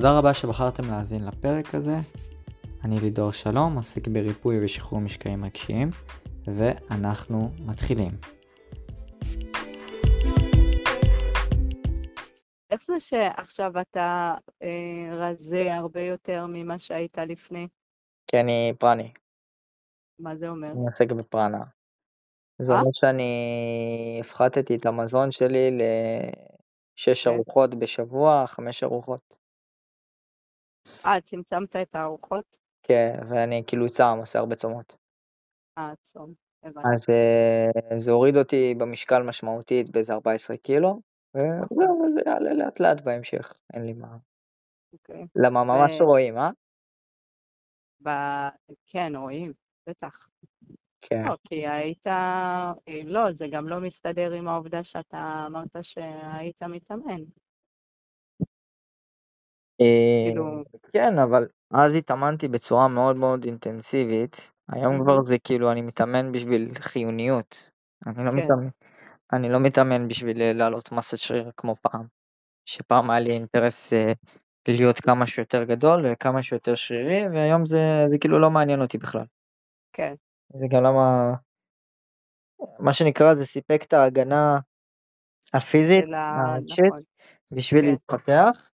תודה רבה שבחרתם להאזין לפרק הזה. אני לידור שלום, עוסק בריפוי ושחרור משקעים רגשיים, ואנחנו מתחילים. איך זה שעכשיו אתה אה, רזה הרבה יותר ממה שהיית לפני? כי אני פרני, מה זה אומר? אני עוסק בפרנה. זה אה? אומר שאני הפחתתי את המזון שלי לשש כן. ארוחות בשבוע, חמש ארוחות. אה, צמצמת את הארוחות? כן, ואני כאילו צם, עושה הרבה צומות. אה, צום, הבנתי. אז אה, זה הוריד אותי במשקל משמעותית באיזה 14 קילו, וזהו, וזה יעלה לאט לאט בהמשך, אין לי מה. אוקיי. למה ממש רואים, אה? ב- כן, רואים, בטח. כן. לא, כי היית... אה, לא, זה גם לא מסתדר עם העובדה שאתה אמרת שהיית מתאמן. כאילו, כן, אבל אז התאמנתי בצורה מאוד מאוד אינטנסיבית. היום. כבר זה כאילו אני מתאמן בשביל חיוניות. אני לא כן. מתאמן, אני לא מתאמן בשביל אה, להעלות מסת שריר כמו פעם. שפעם היה לי אינטרס אה, להיות כמה שיותר גדול וכמה שיותר שרירי, והיום זה, זה כאילו לא מעניין אותי בכלל. כן, זה גם למה, מה שנקרא זה סיפק את ההגנה הפיזית. הרגשית, נכון, בשביל כן, להתפתח.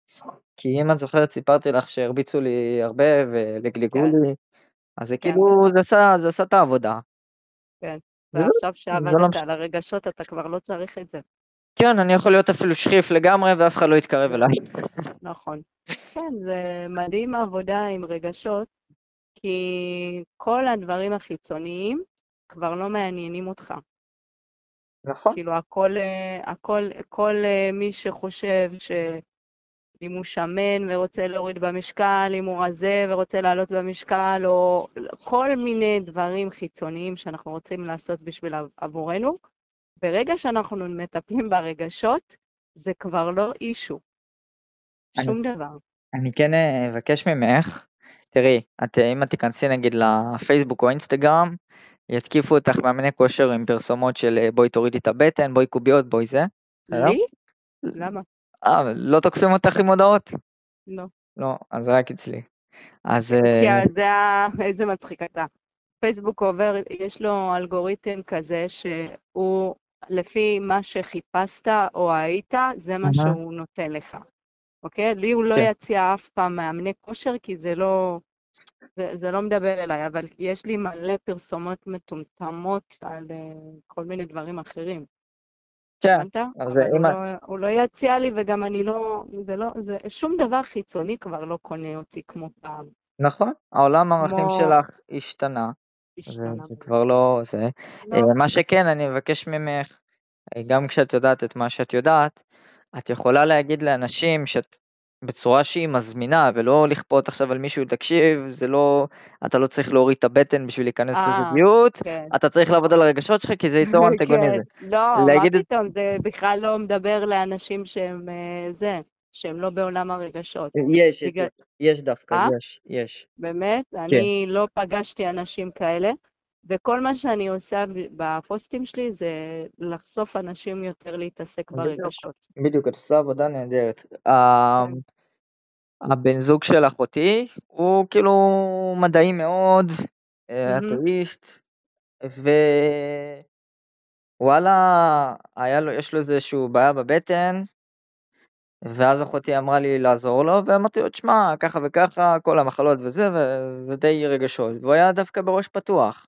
כי אם את זוכרת סיפרתי לך שהרביצו לי הרבה ולגלגו כן, לי, אז זה כן, כאילו, זה עשה, את העבודה. כן. וזה ועכשיו לא שעבדת משנה. על הרגשות, אתה כבר לא צריך את זה. כן, אני יכול להיות אפילו שחיף לגמרי ואף אחד לא יתקרב אליי. נכון. כן, זה מדהים העבודה עם רגשות, כי כל הדברים החיצוניים כבר לא מעניינים אותך. נכון. כאילו, הכל, אה, הכל, כל אה, מי שחושב שאם הוא שמן ורוצה להוריד במשקל, אם הוא רזה ורוצה לעלות במשקל, או כל מיני דברים חיצוניים שאנחנו רוצים לעשות בשביל עבורנו, ברגע שאנחנו מטפלים ברגשות, זה כבר לא אישו. אני, שום דבר. אני כן אה, אבקש ממך, תראי, את, אה, אם את תיכנסי נגיד לפייסבוק או אינסטגרם, יתקיפו אותך מאמני כושר עם פרסומות של אה, בואי תורידי את הבטן, בואי קוביות, בואי זה. לי? למה? אה, לא תוקפים אותך עם הודעות? לא. לא, אז רק אצלי. אז כי אה, זה. איזה מצחיק אתה. פייסבוק עובר, יש לו אלגוריתם כזה שהוא, לפי מה שחיפשת או היית, זה מה שהוא נותן לך, אוקיי? לי הוא לא כן. יציע אף פעם מאמני כושר, כי זה לא, זה, זה לא מדבר אליי, אבל יש לי מלא פרסומות מטומטמות על uh, כל מיני דברים אחרים, כן? אז אם... לא, הוא לא יציע לי, וגם אני לא, זה לא, זה, שום דבר חיצוני כבר לא קונה אותי כמו פעם. נכון, העולם הערכים שלך השתנה, השתנה. וזה כבר לא זה. לא, אה, מה שכן, אני מבקש ממך, אה, גם כשאת יודעת את מה שאת יודעת, את יכולה להגיד לאנשים שאת בצורה שהיא מזמינה, ולא לכפות עכשיו על מישהו, תקשיב, זה לא, אתה לא צריך להוריד את הבטן בשביל להיכנס אה, לזוגיות, כן. אתה צריך לעבוד על הרגשות שלך, כי זה ייצור אנטגוניזם. כן, לא, מה את... פתאום, זה בכלל לא מדבר לאנשים שהם אה, זה, שהם לא בעולם הרגשות. יש, יש, בגלל, יש דווקא, אה? יש, יש. באמת? כן. אני לא פגשתי אנשים כאלה, וכל מה שאני עושה בפוסטים שלי זה לחשוף אנשים יותר להתעסק ברגשות. בדיוק, את עושה עבודה נהדרת. אה, כן. הבן זוג של אחותי הוא כאילו מדעי מאוד, אה, מהמם. אתאיסט, ווואלה, יש לו איזשהו בעיה בבטן, ואז אחותי אמרה לי לעזור לו, ואמרתי לו, תשמע, ככה וככה, כל המחלות וזה, וזה די רגשות, והוא היה דווקא בראש פתוח.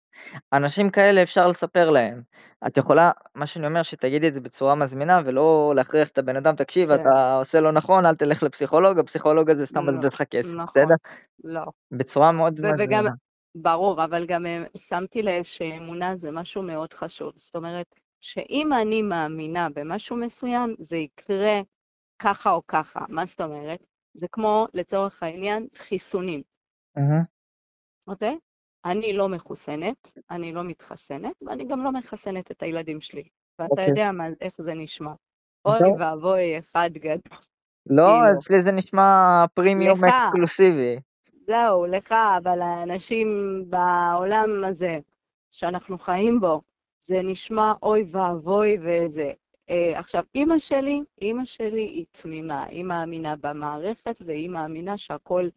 אנשים כאלה אפשר לספר להם. את יכולה, מה שאני אומר, שתגידי את זה בצורה מזמינה, ולא להכריח את הבן אדם, תקשיב, כן. אתה עושה לא נכון, אל תלך לפסיכולוג, הפסיכולוג הזה סתם לא, מבזבז לך כסף, נכון, בסדר? לא. בצורה מאוד ו- וגם, מזמינה. ברור, אבל גם אה, שמתי לב שאמונה זה משהו מאוד חשוב. זאת אומרת, שאם אני מאמינה במשהו מסוים, זה יקרה ככה או ככה. מה זאת אומרת? זה כמו, לצורך העניין, חיסונים, אוקיי? אני לא מחוסנת, אני לא מתחסנת, ואני גם לא מחסנת את הילדים שלי. ואתה אוקיי. יודע מה, איך זה נשמע. אוי לא, ואבוי, אחד גדול. לא, כאילו, אצלי זה נשמע פרימיום לך, אקסקלוסיבי. זהו, לך, אבל האנשים בעולם הזה שאנחנו חיים בו, זה נשמע אוי ואבוי וזה. אה, עכשיו, אימא שלי, אימא שלי היא תמימה, היא מאמינה במערכת והיא מאמינה שהכל,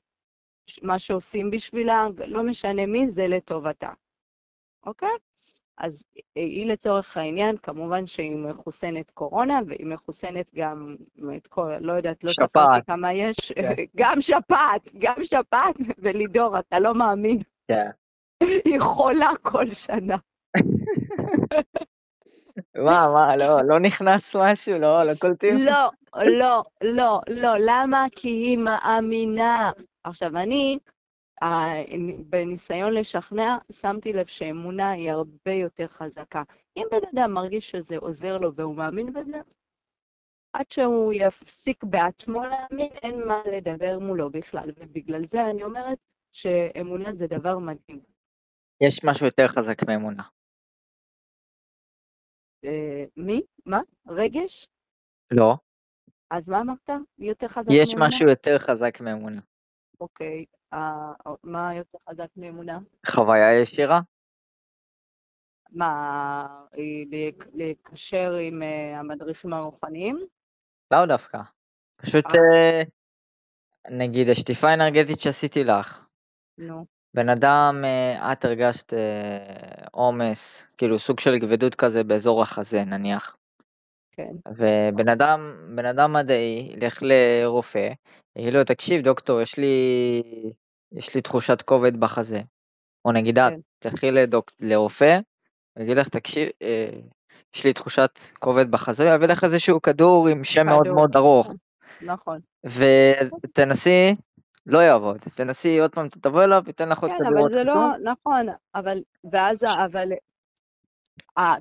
מה שעושים בשבילה, לא משנה מי, זה לטובתה, אוקיי? אז היא לצורך העניין, כמובן שהיא מחוסנת קורונה, והיא מחוסנת גם את כל, לא יודעת, לא ספרתי כמה יש, כן. גם שפעת, גם שפעת, ולידור, אתה לא מאמין. כן. היא חולה כל שנה. מה, מה, לא, לא נכנס משהו? לא, לא קולטים? לא, לא, לא, לא. למה? כי היא מאמינה. עכשיו, אני, בניסיון לשכנע, שמתי לב שאמונה היא הרבה יותר חזקה. אם בן אדם מרגיש שזה עוזר לו והוא מאמין בזה, עד שהוא יפסיק בעצמו להאמין, אין מה לדבר מולו בכלל. ובגלל זה אני אומרת שאמונה זה דבר מדהים. יש משהו יותר חזק מאמונה. אה, מי? מה? רגש? לא. אז מה אמרת? יותר חזק מאמונה? יש משהו יותר חזק מאמונה. אוקיי, אה, מה יותר חזק מאמונה? חוויה ישירה. מה, לקשר עם אה, המדריכים הרוחניים? לא דווקא. פשוט, נגיד, השטיפה האנרגטית שעשיתי לך. נו. בן אדם, אה, את הרגשת אה, עומס, כאילו סוג של כבדות כזה באזור החזה נניח. כן. ובן אדם, בן אדם מדעי, ילך לרופא, יגיד לו, תקשיב דוקטור, יש לי, יש לי תחושת כובד בחזה. או נגיד את, כן. תלכי לדוק, לרופא, ויגיד לך, תקשיב, אה, יש לי תחושת כובד בחזה, ויביא לך איזשהו כדור עם שם. מאוד מאוד ארוך. נכון. ותנסי לא יעבוד. תנסי עוד פעם, תבוא אליו, ייתן לך עוד כדורות כן, אבל זה לא, נכון, אבל, ואז, אבל,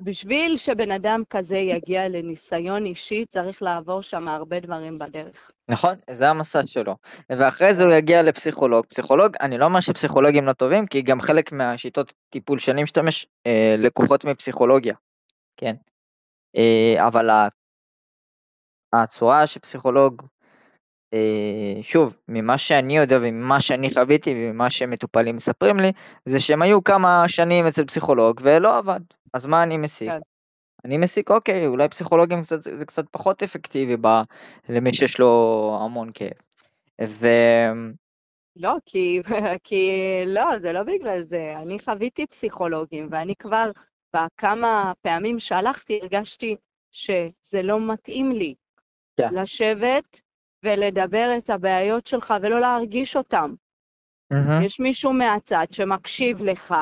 בשביל שבן אדם כזה יגיע לניסיון אישי, צריך לעבור שם הרבה דברים בדרך. נכון, זה המסע שלו. ואחרי זה הוא יגיע לפסיכולוג. פסיכולוג, אני לא אומר שפסיכולוגים לא טובים, כי גם חלק מהשיטות טיפול שאני משתמש, אה, לקוחות מפסיכולוגיה, כן. אה, אבל הצורה שפסיכולוג שוב, ממה שאני יודע וממה שאני חוויתי וממה שמטופלים מספרים לי, זה שהם היו כמה שנים אצל פסיכולוג ולא עבד. אז מה אני מסיק? כן. אני מסיק, אוקיי, אולי פסיכולוגים קצת, זה קצת פחות אפקטיבי ב, למי שיש לו המון כאב. ו... לא, כי, כי לא, זה לא בגלל זה. אני חוויתי פסיכולוגים, ואני כבר בכמה פעמים שהלכתי הרגשתי שזה לא מתאים לי. כן. לשבת ולדבר את הבעיות שלך ולא להרגיש אותן. Mm-hmm. יש מישהו מהצד שמקשיב לך,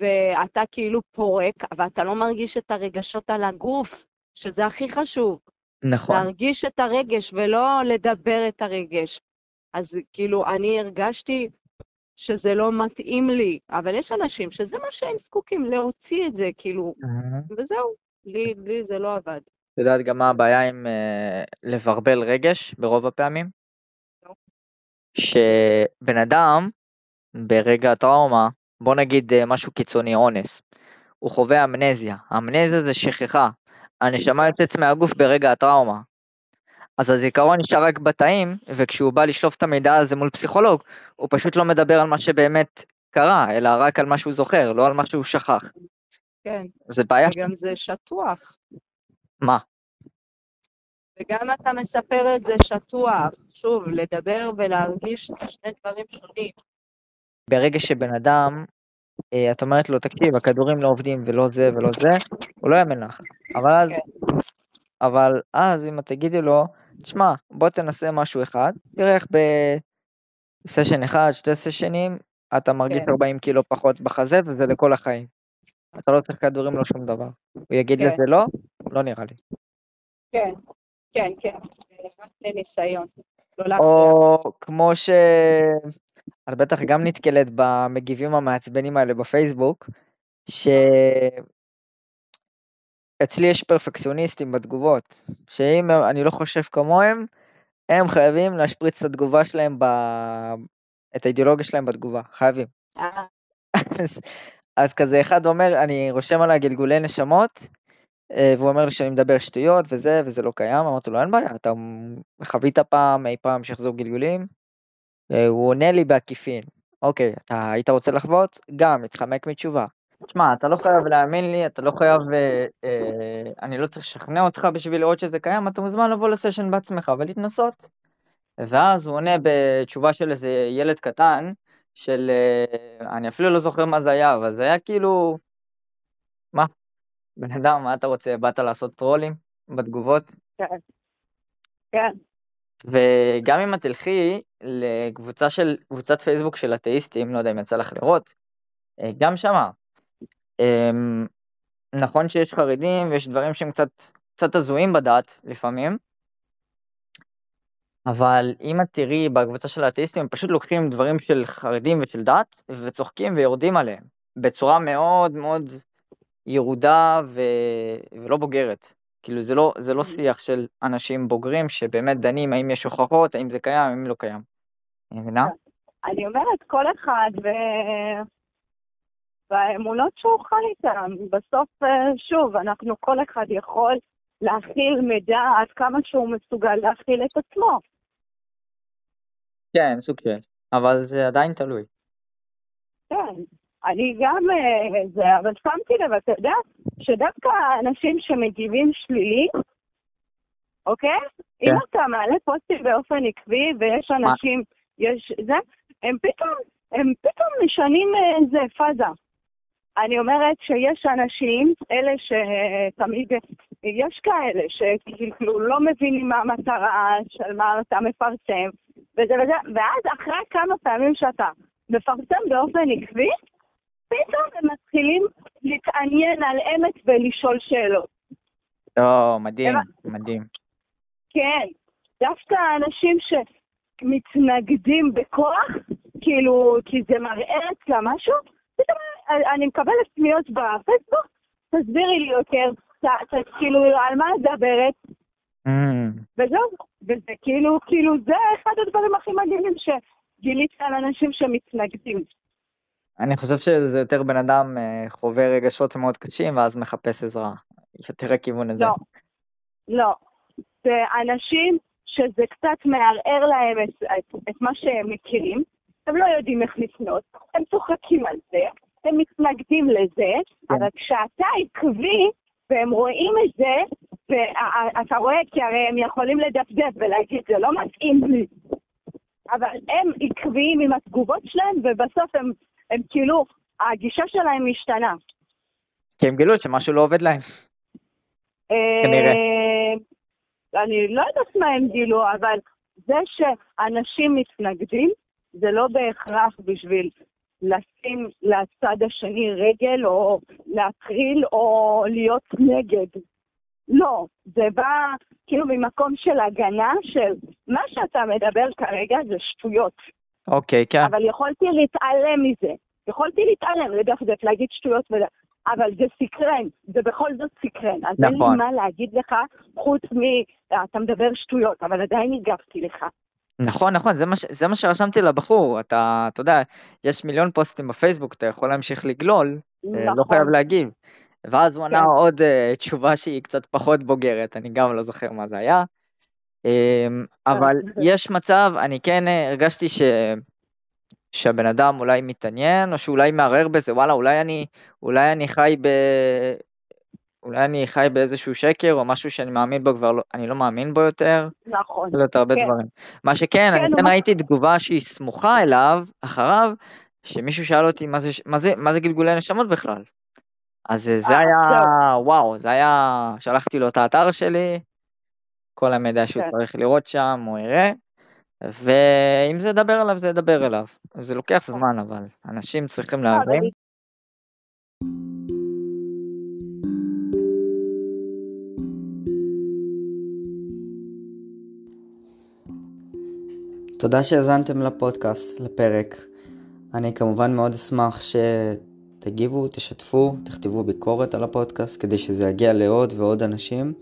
ואתה כאילו פורק, אבל אתה לא מרגיש את הרגשות על הגוף, שזה הכי חשוב. נכון. להרגיש את הרגש ולא לדבר את הרגש. אז כאילו, אני הרגשתי שזה לא מתאים לי, אבל יש אנשים שזה מה שהם זקוקים, להוציא את זה, כאילו, mm-hmm. וזהו, לי, לי זה לא עבד. יודעת גם מה הבעיה עם uh, לברבל רגש ברוב הפעמים? לא. שבן אדם ברגע הטראומה, בוא נגיד uh, משהו קיצוני, אונס, הוא חווה אמנזיה, אמנזיה זה שכחה, הנשמה יוצאת מהגוף ברגע הטראומה. אז הזיכרון נשאר רק בתאים, וכשהוא בא לשלוף את המידע הזה מול פסיכולוג, הוא פשוט לא מדבר על מה שבאמת קרה, אלא רק על מה שהוא זוכר, לא על מה שהוא שכח. כן. זה בעיה. וגם זה שטוח. מה? וגם אתה מספר את זה שטוח, שוב, לדבר ולהרגיש את השני דברים שונים. ברגע שבן אדם, אה, את אומרת לו, תקשיב, הכדורים לא עובדים ולא זה ולא זה, הוא לא יאמן לך. אבל אז, כן. אבל אז אם את תגידי לו, תשמע, בוא תנסה משהו אחד, תראה איך בסשן אחד, שתי סשנים, אתה מרגיש כן. 40 קילו פחות בחזה וזה לכל החיים. אתה לא צריך כדורים, לא שום דבר. הוא יגיד כן. לזה לא? לא נראה לי. כן, כן, כן, רק לניסיון. לא או כמו ש... את בטח גם נתקלת במגיבים המעצבנים האלה בפייסבוק, שאצלי יש פרפקציוניסטים בתגובות, שאם אני לא חושב כמוהם, הם חייבים להשפריץ את התגובה שלהם, ב... את האידיאולוגיה שלהם בתגובה, חייבים. אה. אז, אז כזה אחד אומר, אני רושם עליה גלגולי נשמות, והוא אומר לי שאני מדבר שטויות וזה, וזה לא קיים, אמרתי לו, אין בעיה, אתה חווית פעם, אי פעם שחזור גלגולים? אה, הוא עונה לי בעקיפין, אוקיי, אתה היית רוצה לחוות? גם, התחמק מתשובה. תשמע, אתה לא חייב להאמין לי, אתה לא חייב, אה, אה, אני לא צריך לשכנע אותך בשביל לראות שזה קיים, אתה מוזמן לבוא לסשן בעצמך ולהתנסות. ואז הוא עונה בתשובה של איזה ילד קטן, של, אה, אני אפילו לא זוכר מה זה היה, אבל זה היה כאילו? בן אדם, מה אתה רוצה? באת לעשות טרולים בתגובות? כן. כן. וגם אם את תלכי לקבוצה של, קבוצת פייסבוק של אתאיסטים, לא יודע אם יצא לך לראות, אה, גם שמה, אמ, נכון שיש חרדים ויש דברים שהם קצת, קצת הזויים בדת לפעמים, אבל אם את תראי בקבוצה של האתאיסטים, הם פשוט לוקחים דברים של חרדים ושל דת וצוחקים ויורדים עליהם בצורה מאוד מאוד ירודה ו... ולא בוגרת. כאילו זה לא, זה לא שיח של אנשים בוגרים שבאמת דנים האם יש הוכחות, האם זה קיים, האם לא קיים. אני מבינה? אני אומרת, כל אחד ו... והאמונות שהוא חי איתן. בסוף, אה, שוב, אנחנו, כל אחד יכול להכיל מידע עד כמה שהוא מסוגל להכיל את עצמו. כן, סוג של. אבל זה עדיין תלוי. כן, אני גם אה, זה, אבל שמתי לב, אתה יודע, שדווקא האנשים שמגיבים שלילי, אוקיי? כן. אם אתה מעלה פוסטים באופן עקבי ויש אנשים, יש זה, הם פתאום, הם פתאום משנים אה, איזה פאזה. אני אומרת שיש אנשים, אלה שתמיד, יש כאלה שכאילו לא מבינים מה המטרה של מה אתה מפרסם, וזה וזה, ואז אחרי כמה פעמים שאתה מפרסם באופן עקבי, פתאום הם מתחילים להתעניין על אמת ולשאול שאלות. לא, מדהים, מדהים. כן, דווקא האנשים שמתנגדים בכוח, כאילו, כי זה מראה אצלה משהו, פתאום אני מקבלת פניות בפייסבוק, תסבירי לי יותר, ת, ת, כאילו, על מה את מדברת, Mm, וזהו, וזה כאילו, כאילו, זה אחד הדברים הכי מדהימים שגיליתי על אנשים שמתנגדים. אני חושב שזה יותר בן אדם אה, חווה רגשות מאוד קשים ואז מחפש עזרה. יותר הכיוון הזה. לא, לא. זה אנשים שזה קצת מערער להם את, את, את מה שהם מכירים, הם לא יודעים איך לפנות, הם צוחקים על זה, הם מתנגדים לזה, כן. אבל כשאתה עקבי והם רואים את זה, ואתה רואה, כי הרי הם יכולים לדפדף ולהגיד, זה לא מתאים לי, אבל הם עקביים עם התגובות שלהם, ובסוף הם, הם כאילו, הגישה שלהם משתנה. כי הם גילו שמשהו לא עובד להם. כנראה. אה, אני לא יודעת מה הם גילו, אבל זה שאנשים מתנגדים, זה לא בהכרח בשביל לשים לצד השני רגל, או להטריל, או להיות נגד. לא, זה בא כאילו ממקום של הגנה של מה שאתה מדבר כרגע זה שטויות. אוקיי, כן. אבל יכולתי להתעלם מזה. יכולתי להתעלם, לדפדף, להגיד שטויות וזה. אבל זה סקרן, זה בכל זאת סקרן. אז אין לי נכון. מה להגיד לך, חוץ מ... אתה מדבר שטויות, אבל עדיין הגבתי לך. נכון, נכון, זה מה, זה מה שרשמתי לבחור. אתה, אתה יודע, יש מיליון פוסטים בפייסבוק, אתה יכול להמשיך לגלול, אה, לא נכון. חייב להגיב. ואז הוא ענה כן. עוד אה, תשובה שהיא קצת פחות בוגרת, אני גם לא זוכר מה זה היה. אמ, אבל יש מצב, אני כן אה, הרגשתי ש... שהבן אדם אולי מתעניין, או שאולי מערער בזה, וואלה, אולי אני, אולי אני חי ב... אולי אני חי באיזשהו שקר, או משהו שאני מאמין בו כבר, לא, אני לא מאמין בו יותר, נכון. יכול להיות הרבה כן. דברים. מה שכן, אני כן, כן מה- ראיתי תגובה שהיא סמוכה אליו, אחריו, שמישהו שאל אותי מה זה, מה זה, מה זה גלגולי נשמות בכלל. אז אה, זה אה, היה, וואו, זה היה, שלחתי לו את האתר שלי, כל המידע שהוא כן. צריך לראות שם, הוא יראה, ואם זה ידבר אליו, זה ידבר אליו. זה לוקח זמן, אבל אנשים צריכים אה, להבין. תודה שהאזנתם לפודקאסט, לפרק. אני כמובן מאוד אשמח שתגיבו, תשתפו, תכתבו ביקורת על הפודקאסט כדי שזה יגיע לעוד ועוד אנשים,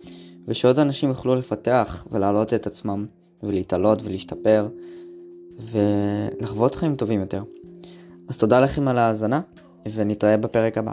ושעוד אנשים יוכלו לפתח ולהעלות את עצמם, ולהתעלות ולהשתפר, ולחוות חיים טובים יותר. אז תודה לכם על ההאזנה, ונתראה בפרק הבא.